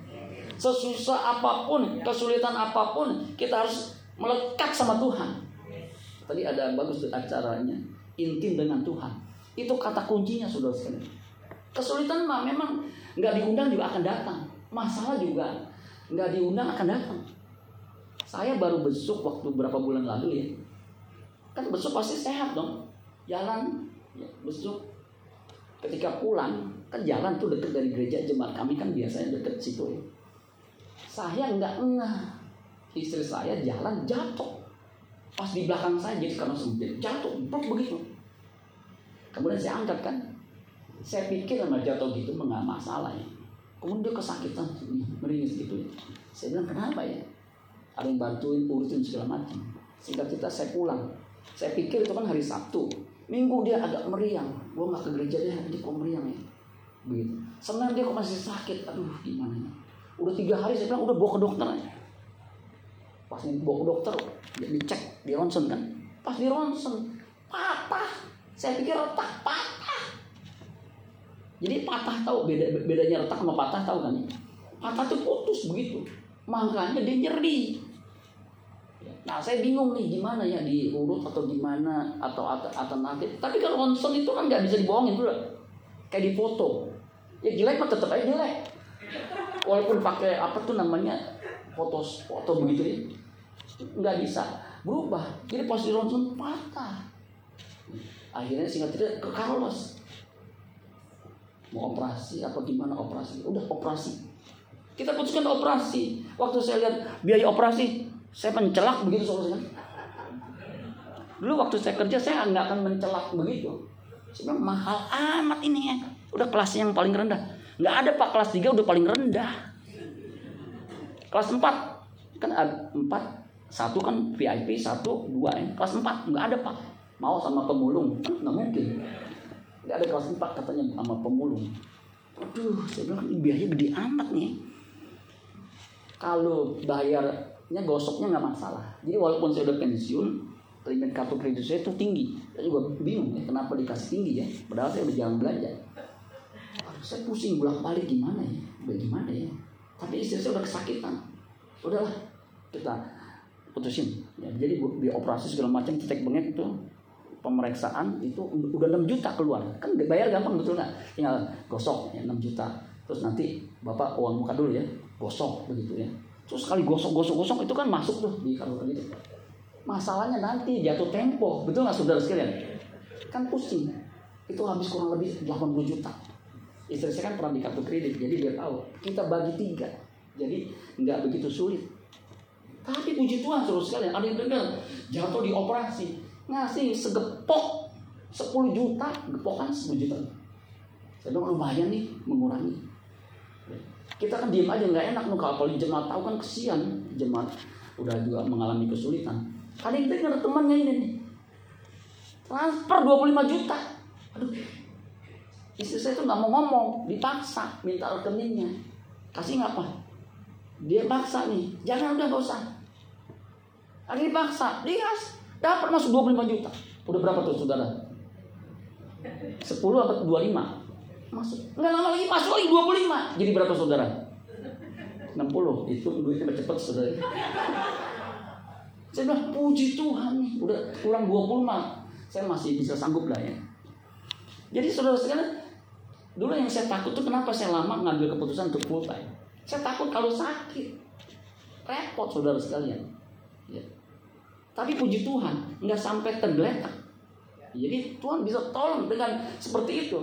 Sesusah apa pun, kesulitan apa pun, kita harus melekat sama Tuhan. Tadi ada bagus acaranya, intim dengan Tuhan. Itu kata kuncinya saudara sekalian. Kesulitan mah memang nggak diundang juga akan datang. Masalah juga nggak diundang akan datang. Saya baru besuk waktu berapa bulan lalu ya. Kan besuk pasti sehat dong. Jalan ya, besok ketika pulang kan jalan tuh deket dari gereja jemaat kami kan biasanya deket situ ya. Saya nggak ngeh. Istri saya jalan jatuh. Pas di belakang saya jadi karena sempit. Jatuh buk begitu. Kemudian saya angkat kan. Saya pikir sama jatuh gitu nggak masalah ya. Kemudian dia kesakitan meringis gitu ya. Saya bilang kenapa ya? Ada yang bantuin urutin segala macam. Sehingga kita saya pulang. Saya pikir itu kan hari Sabtu. Minggu dia agak meriang. Gue nggak ke gereja deh, dia kok meriang ya. Begitu. Senin dia kok masih sakit. Aduh gimana ya. Udah tiga hari saya bilang udah bawa ke dokter aja. Pas bawa ke dokter, dicek di ronsen kan. Pas di ronsen, patah. Saya pikir retak patah. Jadi patah tahu beda bedanya retak sama patah tahu kan? Patah tuh putus begitu. Makanya dia nyeri. Nah saya bingung nih gimana ya diurut atau gimana atau atau nanti. Tapi kalau ronsen itu kan nggak bisa dibohongin dulu. Kayak di foto. Ya jelek mah tetap aja jelek. Walaupun pakai apa tuh namanya foto foto begitu ya. Nggak bisa berubah. Jadi pas ronsen patah. Akhirnya singkat cerita ke Carlos. Mau operasi apa gimana operasi? Udah operasi. Kita putuskan operasi. Waktu saya lihat biaya operasi saya mencelak begitu solusinya. Dulu waktu saya kerja saya nggak akan mencelak begitu. Bilang mahal amat ini ya. Udah kelasnya yang paling rendah. Nggak ada pak kelas 3 udah paling rendah. Kelas 4 kan ada 4 satu kan VIP satu dua ya. Kelas 4 nggak ada pak. Mau sama pemulung nggak mungkin. Nggak ada kelas 4 katanya sama pemulung. Aduh, saya bilang biaya gede amat nih. Kalau bayar nya gosoknya nggak masalah. Jadi walaupun saya udah pensiun, limit kartu kredit saya itu tinggi. Saya juga bingung ya kenapa dikasih tinggi ya. Padahal saya udah jalan belanja. Saya pusing bolak balik gimana ya, bagaimana ya. Tapi istri saya udah kesakitan. Udahlah kita putusin. Ya, jadi di operasi segala macam cetek bengek itu pemeriksaan itu udah 6 juta keluar. Kan bayar gampang betul nggak? Tinggal gosok ya 6 juta. Terus nanti bapak uang muka dulu ya, gosok begitu ya Terus sekali gosok-gosok-gosok itu kan masuk tuh di kalung gitu. Masalahnya nanti jatuh tempo, betul nggak saudara sekalian? Kan pusing. Itu habis kurang lebih 80 juta. Istri saya kan pernah di kartu kredit, jadi dia tahu. Kita bagi tiga, jadi nggak begitu sulit. Tapi puji Tuhan terus sekalian, ada yang dengar jatuh di operasi, ngasih segepok 10 juta, gepokan 10 juta. Saya bilang lumayan nih mengurangi. Kita kan diem aja nggak enak. Nuh kalau jemaat tahu kan kesian. Jemaat udah juga mengalami kesulitan. Ada yang dengar temannya ini nih. Transfer 25 juta. Aduh istri saya tuh nggak mau ngomong dipaksa minta rekeningnya. Kasih ngapa dia paksa nih. Jangan udah gak usah. Ada dipaksa dia dapat masuk 25 juta. Udah berapa tuh saudara? 10 atau 25 masuk. Nggak lama lagi masuk lagi 25 jadi berapa saudara? 60 itu duitnya cepet saudara. Saya bilang puji Tuhan nih udah kurang 20 mah saya masih bisa sanggup lah ya. Jadi saudara sekalian, dulu yang saya takut tuh kenapa saya lama ngambil keputusan untuk full time. Saya takut kalau sakit, repot saudara sekalian. Ya. Tapi puji Tuhan, nggak sampai tergeletak. Jadi Tuhan bisa tolong dengan seperti itu.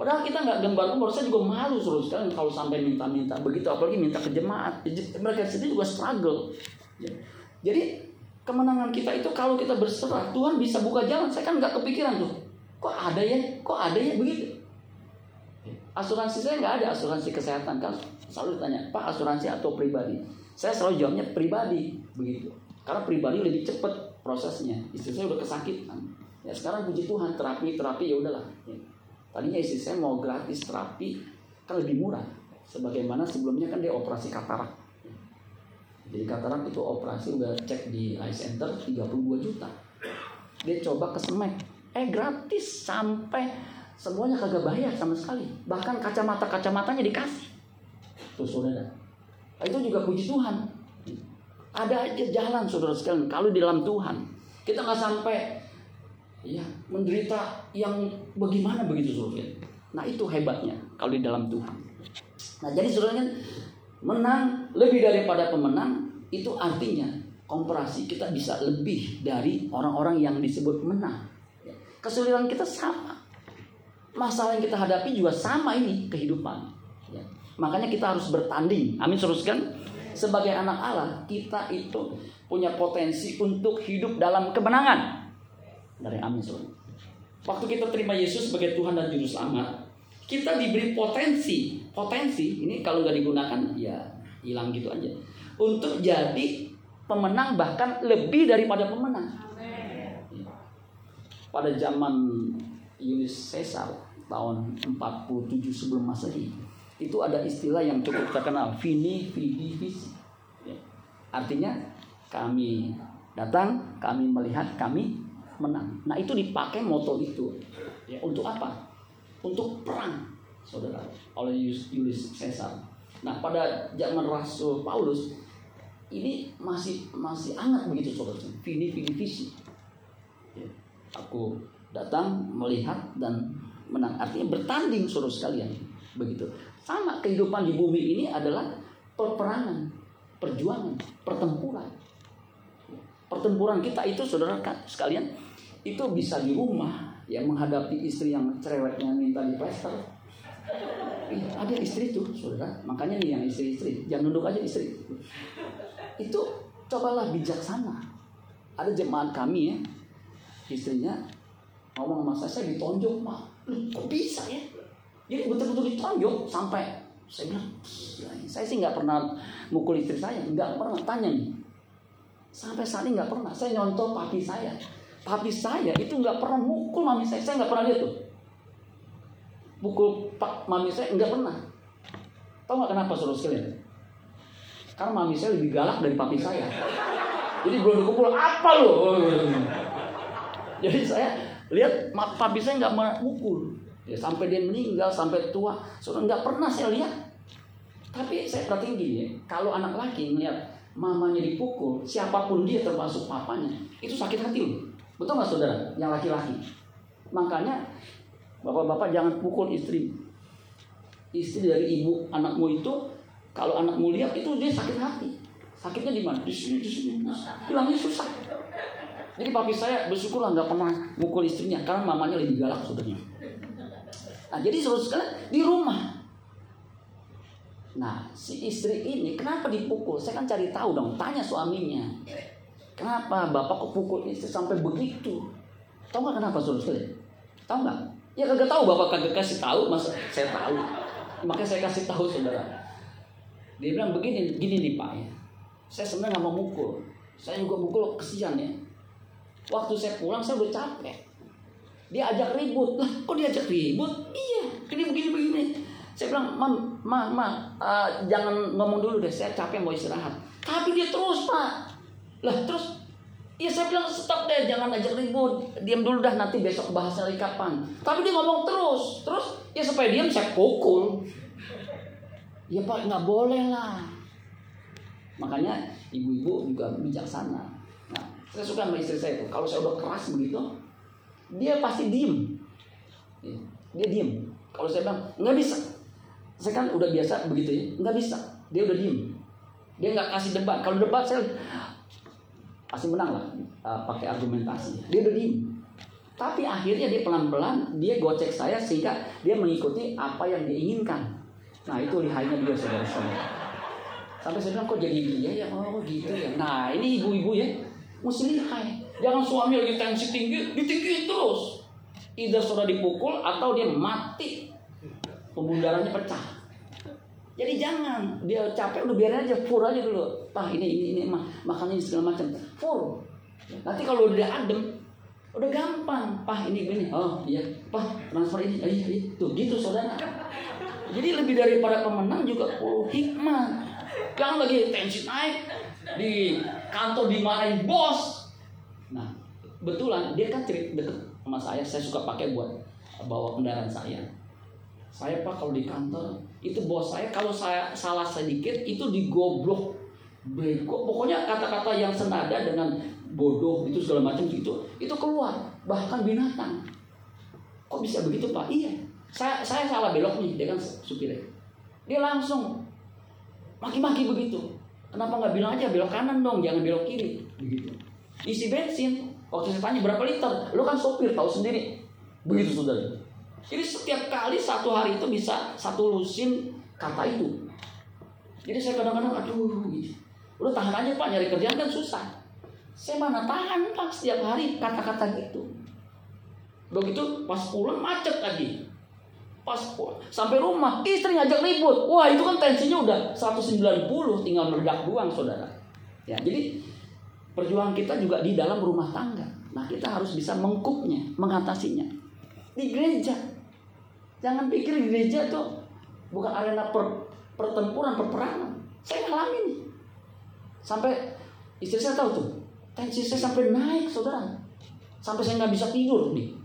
Padahal kita nggak gambar umur, saya juga malu suruh sekalian kalau sampai minta-minta begitu, apalagi minta ke jemaat. Mereka sendiri juga struggle. Ya. Jadi kemenangan kita itu kalau kita berserah, Tuhan bisa buka jalan. Saya kan nggak kepikiran tuh, kok ada ya, kok ada ya begitu. Asuransi saya nggak ada asuransi kesehatan kan selalu ditanya Pak asuransi atau pribadi. Saya selalu jawabnya pribadi begitu. Karena pribadi lebih cepat prosesnya. Istri saya udah kesakitan. Ya sekarang puji Tuhan terapi terapi ya udahlah. Ya. Tadinya istri saya mau gratis terapi kan lebih murah. Sebagaimana sebelumnya kan dia operasi katarak. Jadi katarak itu operasi udah cek di eye center 32 juta. Dia coba ke Semek. Eh gratis sampai semuanya kagak bayar sama sekali. Bahkan kacamata-kacamatanya dikasih. Tuh saudara. Nah, itu juga puji Tuhan. Ada aja jalan saudara sekalian kalau di dalam Tuhan. Kita nggak sampai ya menderita yang bagaimana begitu saudara nah itu hebatnya kalau di dalam Tuhan nah jadi saudara kan menang lebih daripada pemenang itu artinya komparasi kita bisa lebih dari orang-orang yang disebut menang kesulitan kita sama masalah yang kita hadapi juga sama ini kehidupan ya. makanya kita harus bertanding amin kan sebagai anak Allah kita itu punya potensi untuk hidup dalam kemenangan dari amin. Waktu kita terima Yesus sebagai Tuhan dan Juru Selamat, kita diberi potensi, potensi ini kalau nggak digunakan ya hilang gitu aja. Untuk jadi pemenang bahkan lebih daripada pemenang. Pada zaman Julius Caesar tahun 47 sebelum Masehi itu ada istilah yang cukup terkenal, vini vidi vici. Ya. Artinya kami datang, kami melihat, kami menang. Nah itu dipakai moto itu. Ya, untuk apa? Untuk perang, saudara. Oleh Julius Caesar. Nah pada zaman Rasul Paulus ini masih masih hangat begitu saudara. Vini vini visi. Ya, aku datang melihat dan menang. Artinya bertanding saudara sekalian. Begitu. Sama kehidupan di bumi ini adalah peperangan, perjuangan, pertempuran. Pertempuran kita itu saudara sekalian itu bisa di rumah yang menghadapi istri yang cerewetnya minta di plaster. ada istri tuh, saudara. Makanya nih yang istri-istri, jangan nunduk aja istri. Itu cobalah bijaksana. Ada jemaat kami ya, istrinya ngomong sama saya, saya ditonjok mah. Kok bisa ya? Jadi betul-betul ditonjok sampai saya bilang, saya sih nggak pernah mukul istri saya, nggak pernah tanya nih. Sampai saat ini nggak pernah. Saya nyontoh papi saya. Papi saya itu nggak pernah mukul mami saya. Saya nggak pernah lihat tuh. Mukul pak mami saya nggak pernah. Tahu nggak kenapa suruh sekalian? Karena mami saya lebih galak dari papi saya. Jadi belum dikukul apa lo? Jadi saya lihat papi saya nggak mukul. Ya, sampai dia meninggal, sampai tua, sudah nggak pernah saya lihat. Tapi saya perhatiin gini ya, kalau anak laki ngeliat mamanya dipukul, siapa pun dia termasuk papanya, itu sakit hati loh. Betul nggak saudara? Yang laki-laki. Makanya bapak-bapak jangan pukul istri. Istri dari ibu anakmu itu kalau anakmu lihat itu dia sakit hati. Sakitnya di mana? Di sini, di sini. Bilangnya susah. Jadi papi saya bersyukur nggak pernah mukul istrinya karena mamanya lebih galak saudaranya. Nah jadi saudara sekalian di rumah. Nah si istri ini kenapa dipukul? Saya kan cari tahu dong, tanya suaminya. Kenapa bapak kok pukul istri sampai begitu? Tahu nggak kenapa saudara sekalian? Tahu nggak? Ya kagak tahu bapak kagak kasih tahu, masa saya tahu. Makanya saya kasih tahu saudara. Dia bilang begini, gini nih pak ya. Saya sebenarnya nggak mau mukul. Saya juga mukul kesian ya. Waktu saya pulang saya udah capek. Dia ajak ribut. Lah, kok dia ajak ribut? Iya, ini begini begini. Saya bilang, "Mam, ma, ma, uh, jangan ngomong dulu deh, saya capek mau istirahat." Tapi dia terus, Pak. Lah terus Ya saya bilang stop deh, jangan ajak ribut. Diam dulu dah nanti besok bahasnya lagi kapan. Tapi dia ngomong terus, terus ya supaya diam saya pukul. Ya pak nggak boleh lah. Makanya ibu-ibu juga bijaksana. Saya suka sama istri saya itu. Kalau saya udah keras begitu, dia pasti diem. Ya. dia diem. Kalau saya bilang nggak bisa, saya kan udah biasa begitu ya, nggak bisa. Dia udah diem. Dia nggak kasih debat. Kalau debat saya pasti menang lah uh, pakai argumentasi. Dia udah diem. Tapi akhirnya dia pelan-pelan dia gocek saya sehingga dia mengikuti apa yang diinginkan. Nah itu lihainya dia saudara-saudara. Sampai saya bilang kok jadi dia ya oh gitu ya. Nah ini ibu-ibu ya mesti lihai. Jangan suami lagi tensi tinggi ditinggiin terus. Either sudah dipukul atau dia mati. Pembundarannya pecah. Jadi jangan dia capek udah biarin aja fur aja dulu. Pak ini ini ini makan ini segala macam. Fur. Nanti kalau udah adem Udah gampang, pah ini gini, oh iya, pah transfer ini, oh, iya, iya, tuh gitu saudara. Jadi lebih daripada pemenang juga perlu hikmah. Jangan lagi tensi naik di kantor dimarahin bos. Nah, betulan dia kan cerita deket sama saya, saya suka pakai buat bawa kendaraan saya. Saya pak kalau di kantor itu bos saya kalau saya salah sedikit itu digoblok. Bego pokoknya kata-kata yang senada dengan bodoh itu segala macam gitu itu keluar. Bahkan binatang. Kok bisa begitu pak? Iya. Saya saya salah belok nih dia kan supirnya dia langsung maki-maki begitu kenapa nggak bilang aja belok kanan dong jangan belok kiri. Begitu. Isi bensin waktu saya tanya berapa liter? Lo kan sopir tahu sendiri. Begitu saudara jadi setiap kali satu hari itu bisa satu lusin kata itu. Jadi saya kadang-kadang aduh gitu. udah tahan aja pak nyari kerjaan kan susah. Saya mana tahan pak setiap hari kata-kata gitu. Begitu pas pulang macet lagi. Pas sampai rumah istri ngajak ribut. Wah itu kan tensinya udah 190 tinggal meledak doang saudara. Ya jadi perjuangan kita juga di dalam rumah tangga. Nah kita harus bisa mengkupnya, mengatasinya. Di gereja. Jangan pikir gereja tuh bukan arena per, pertempuran, perperangan. Saya ngalamin. Sampai istri saya tahu tuh, Tensi saya sampai naik, saudara. Sampai saya nggak bisa tidur nih.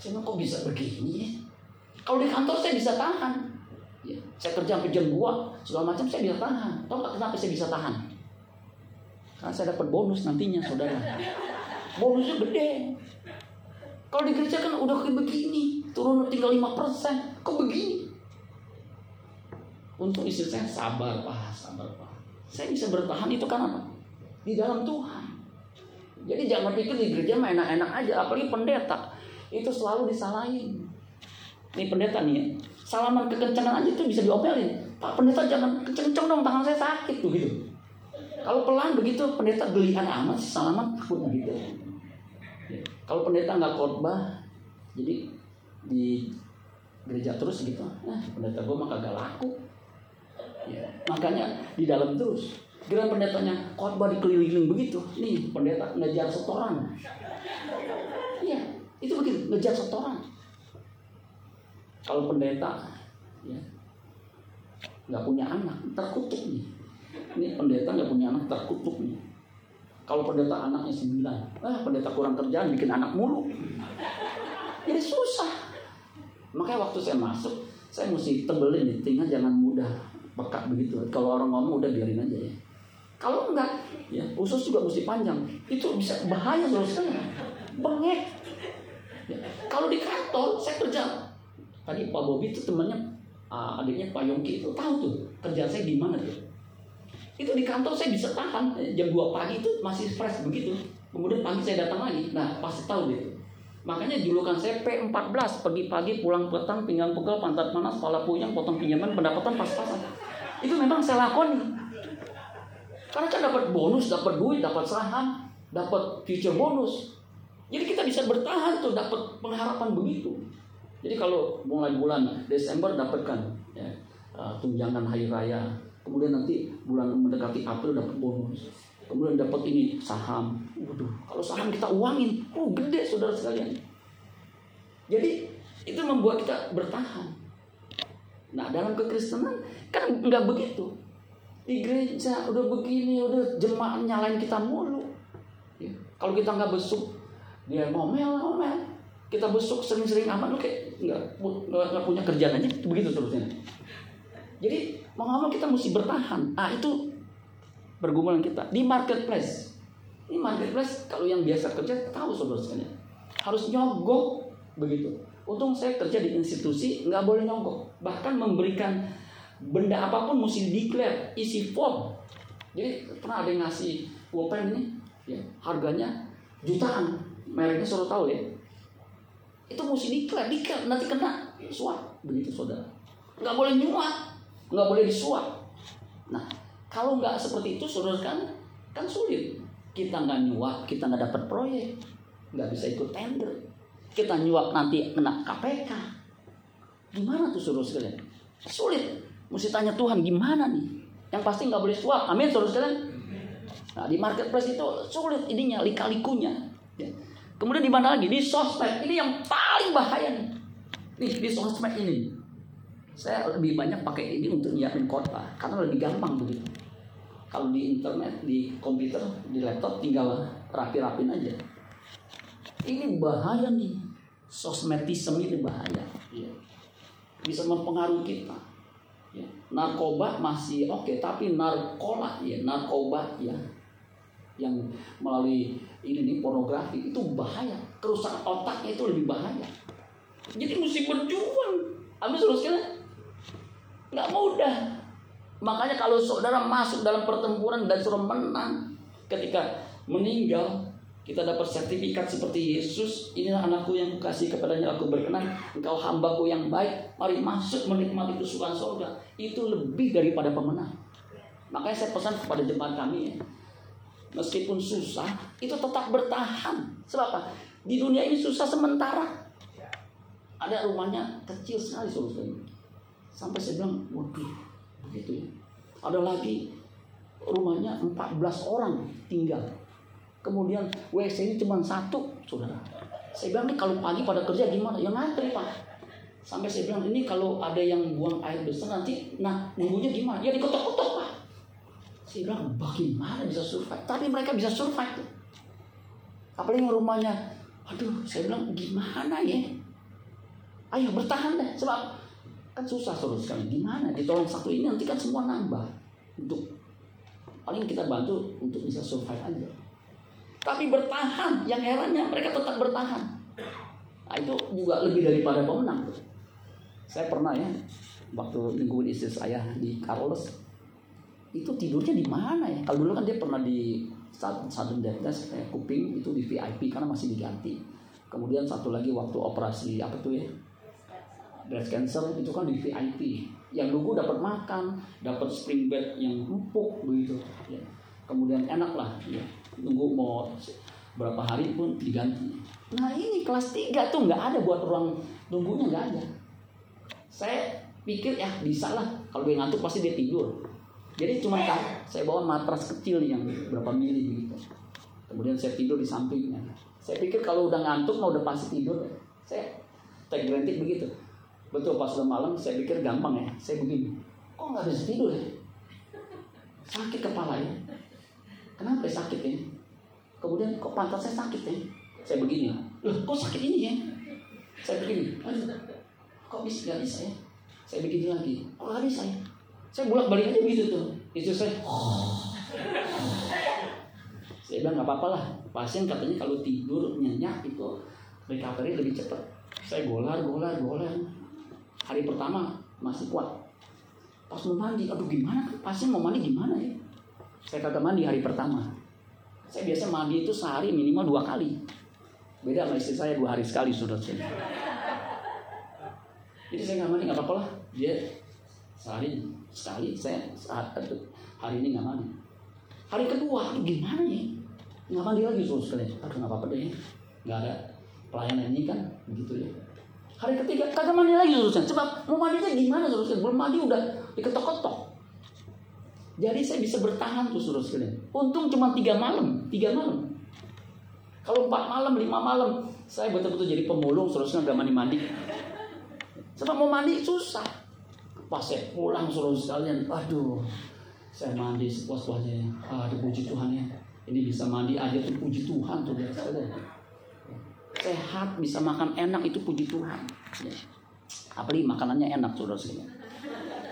Saya kok bisa begini ya? Kalau di kantor saya bisa tahan. Ya, saya kerja sampai jam 2, segala macam saya bisa tahan. Tahu nggak kenapa saya bisa tahan? Karena saya dapat bonus nantinya, saudara. Bonusnya gede. Kalau di gereja kan udah kayak begini, turun tinggal 5%. Kok begini? Untuk istri saya sabar, Pak, sabar, Pak. Saya bisa bertahan itu karena apa? Di dalam Tuhan. Jadi jangan pikir di gereja mah enak-enak aja, apalagi pendeta. Itu selalu disalahin. Ini pendeta nih ya. Salaman kekencangan aja itu bisa diomelin. Pak pendeta jangan kenceng-kenceng dong, tangan saya sakit tuh gitu. Kalau pelan begitu pendeta gelian amat sih salaman takut gitu. Kalau pendeta nggak khotbah, jadi di gereja terus gitu, nah pendeta gue mah kagak laku. Ya. Makanya di dalam terus Kira pendetanya khotbah dikeliling begitu. Nih pendeta ngejar setoran. Iya, itu begitu, ngejar setoran. Kalau pendeta ya nggak punya anak, terkutuk nih. Ini pendeta nggak punya anak, terkutuk nih. Kalau pendeta anaknya sembilan, ah pendeta kurang kerjaan bikin anak mulu. Jadi susah. Makanya waktu saya masuk, saya mesti tebelin nih, tinggal jangan mudah pekat begitu. Kalau orang ngomong udah biarin aja ya. Kalau enggak, ya usus juga mesti panjang. Itu bisa bahaya saudara. Bengek. Ya. Kalau di kantor saya kerja. Tadi Pak Bobi itu temannya uh, adiknya Pak Yongki itu tahu tuh kerjaan saya di mana tuh. Itu di kantor saya bisa tahan jam 2 pagi itu masih fresh begitu. Kemudian pagi saya datang lagi. Nah, pasti tahu gitu. Makanya julukan saya P14 pagi-pagi pulang petang pinggang pegal pantat panas kepala puyeng potong pinjaman pendapatan pas-pasan. Itu memang saya lakoni. Karena kan dapat bonus, dapat duit, dapat saham, dapat future bonus. Jadi kita bisa bertahan tuh dapat pengharapan begitu. Jadi kalau mulai bulan Desember dapatkan ya, uh, tunjangan hari raya, kemudian nanti bulan mendekati April dapat bonus, kemudian dapat ini saham. Waduh, kalau saham kita uangin, oh gede saudara sekalian. Jadi itu membuat kita bertahan. Nah dalam kekristenan kan nggak begitu di gereja udah begini udah jemaat nyalain kita mulu ya. kalau kita nggak besuk dia ngomel ngomel kita besuk sering-sering amat lu kayak nggak nggak punya kerjaan aja begitu terusnya jadi mau ngomong kita mesti bertahan ah itu pergumulan kita di marketplace ini marketplace kalau yang biasa kerja tahu sekalian harus nyogok begitu Untung saya kerja di institusi nggak boleh nyongkok. Bahkan memberikan benda apa pun mesti declare, isi form. Jadi pernah ada yang ngasih pulpen ini, ya, harganya jutaan. Mereknya suruh tahu ya. Itu mesti declare, declare nanti kena suap begitu saudara. Nggak boleh nyuap, nggak boleh disuap. Nah, kalau nggak seperti itu saudara kan kan sulit. Kita nggak nyuap, kita nggak dapat proyek, nggak bisa ikut tender kita nyuap nanti kena KPK. Gimana tuh suruh sekalian? Sulit. Mesti tanya Tuhan gimana nih? Yang pasti nggak boleh suap. Amin suruh sekalian. Nah di marketplace itu sulit ininya, lika-likunya. Ya. Kemudian di mana lagi? Di sosmed. Ini yang paling bahaya nih. Nih di sosmed ini. Saya lebih banyak pakai ini untuk nyiapin kota karena lebih gampang begitu. Kalau di internet, di komputer, di laptop tinggal rapi-rapin aja. Ini bahaya nih. Sosmedisme ini bahaya. Ya. Bisa mempengaruhi kita. Ya. Narkoba masih oke, okay, tapi narkola ya, narkoba ya, yang melalui ini nih pornografi itu bahaya. Kerusakan otaknya itu lebih bahaya. Jadi mesti berjuang. Habis terus kan nggak mudah. Makanya kalau saudara masuk dalam pertempuran dan suruh menang ketika meninggal kita dapat sertifikat seperti Yesus, inilah anakku yang kukasih kepadanya aku berkenan, engkau hambaku yang baik, mari masuk menikmati kesukaan surga. Itu lebih daripada pemenang. Makanya saya pesan kepada jemaat kami ya, meskipun susah, itu tetap bertahan. Sebab apa? Di dunia ini susah sementara. Ada rumahnya kecil sekali saudara Sampai saya bilang, waduh, begitu ya. Ada lagi rumahnya 14 orang tinggal Kemudian WC ini cuma satu, saudara. Saya bilang nih kalau pagi pada kerja gimana? Ya ngantri pak. Sampai saya bilang ini kalau ada yang buang air besar nanti, nah nunggunya gimana? Ya dikotok-kotok pak. Saya bilang bagaimana bisa survive? Tapi mereka bisa survive tuh. Apalagi rumahnya, aduh saya bilang gimana ya? Ayo bertahan deh, sebab kan susah terus sekali. Gimana? Ditolong satu ini nanti kan semua nambah untuk paling kita bantu untuk bisa survive aja. Tapi bertahan. Yang herannya mereka tetap bertahan. Nah, itu juga lebih daripada pemenang. Saya pernah ya, waktu nungguin istri saya di Carlos, itu tidurnya di mana ya? Kalau dulu kan dia pernah di satu desk kayak kuping itu di VIP karena masih diganti. Kemudian satu lagi waktu operasi apa tuh ya? Breast cancer itu kan di VIP. Yang nunggu dapat makan, dapat spring bed yang empuk begitu. Ya. Kemudian enak lah. Ya nunggu mau berapa hari pun diganti. Nah ini kelas 3 tuh nggak ada buat ruang nunggunya nggak ada. Saya pikir ya bisa lah kalau dia ngantuk pasti dia tidur. Jadi cuma saya bawa matras kecil yang berapa mili begitu. Kemudian saya tidur di sampingnya. Saya pikir kalau udah ngantuk mau udah pasti tidur. Saya take granted begitu. Betul pas udah malam saya pikir gampang ya. Saya begini. Kok nggak bisa tidur ya? Sakit kepala ya. Kenapa sakit ya? Kemudian kok pantat saya sakit ya? Saya begini. Loh, kok sakit ini ya? Saya begini. Aduh, kok bisa gak bisa ya? Saya begini lagi. Kok gak bisa ya? Saya bolak balik aja begitu tuh. Itu saya. Saya bilang nggak apa-apa lah. Pasien katanya kalau tidur nyenyak itu recovery lebih cepat. Saya golar, golar, golar. Hari pertama masih kuat. Pas mau mandi, aduh gimana? Pasien mau mandi gimana ya? Saya kagak mandi hari pertama. Saya biasa mandi itu sehari minimal dua kali. Beda sama istri saya dua hari sekali sudah saya. Jadi saya nggak mandi nggak apa-apa lah. Dia sehari sekali saya hari ini nggak mandi. Hari kedua, gimana ya? Nggak mandi lagi suruh sekali. Aduh nggak apa-apa deh. Nggak ada pelayanan ini kan begitu ya. Hari ketiga kagak mandi lagi suruh Coba mau mandinya gimana suruh Belum mandi udah diketok-ketok. Jadi saya bisa bertahan tuh suruh sekalian. Untung cuma tiga malam, tiga malam. Kalau empat malam, lima malam, saya betul-betul jadi pemulung, seterusnya nggak mandi-mandi. Sebab mau mandi susah. Pas saya pulang suruh sekalian, aduh, saya mandi sepuas-puasnya. Aduh puji Tuhan ya. Ini bisa mandi aja tuh puji Tuhan tuh biasa Sehat, bisa makan enak itu puji Tuhan. Ya. Apalagi makanannya enak saudara sekalian.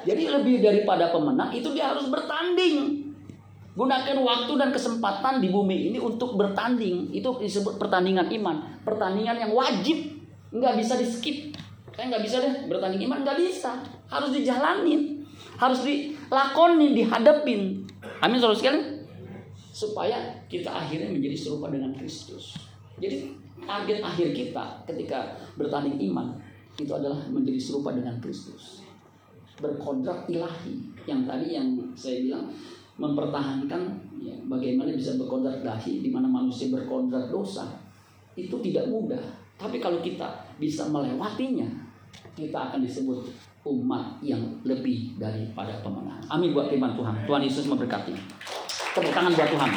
Jadi lebih daripada pemenang itu dia harus bertanding. Gunakan waktu dan kesempatan di bumi ini untuk bertanding. Itu disebut pertandingan iman, pertandingan yang wajib. nggak bisa di skip. Saya nggak bisa deh bertanding iman, nggak bisa. Harus dijalanin, harus dilakonin, dihadapin. Amin saudara sekalian. Supaya kita akhirnya menjadi serupa dengan Kristus. Jadi target akhir kita ketika bertanding iman itu adalah menjadi serupa dengan Kristus. Berkodrat ilahi yang tadi yang saya bilang mempertahankan ya, bagaimana bisa berkodrat ilahi di mana manusia berkodrat dosa itu tidak mudah. Tapi kalau kita bisa melewatinya, kita akan disebut umat yang lebih daripada pemenang. Amin buat firman Tuhan. Tuhan Yesus memberkati. Tepuk tangan buat Tuhan.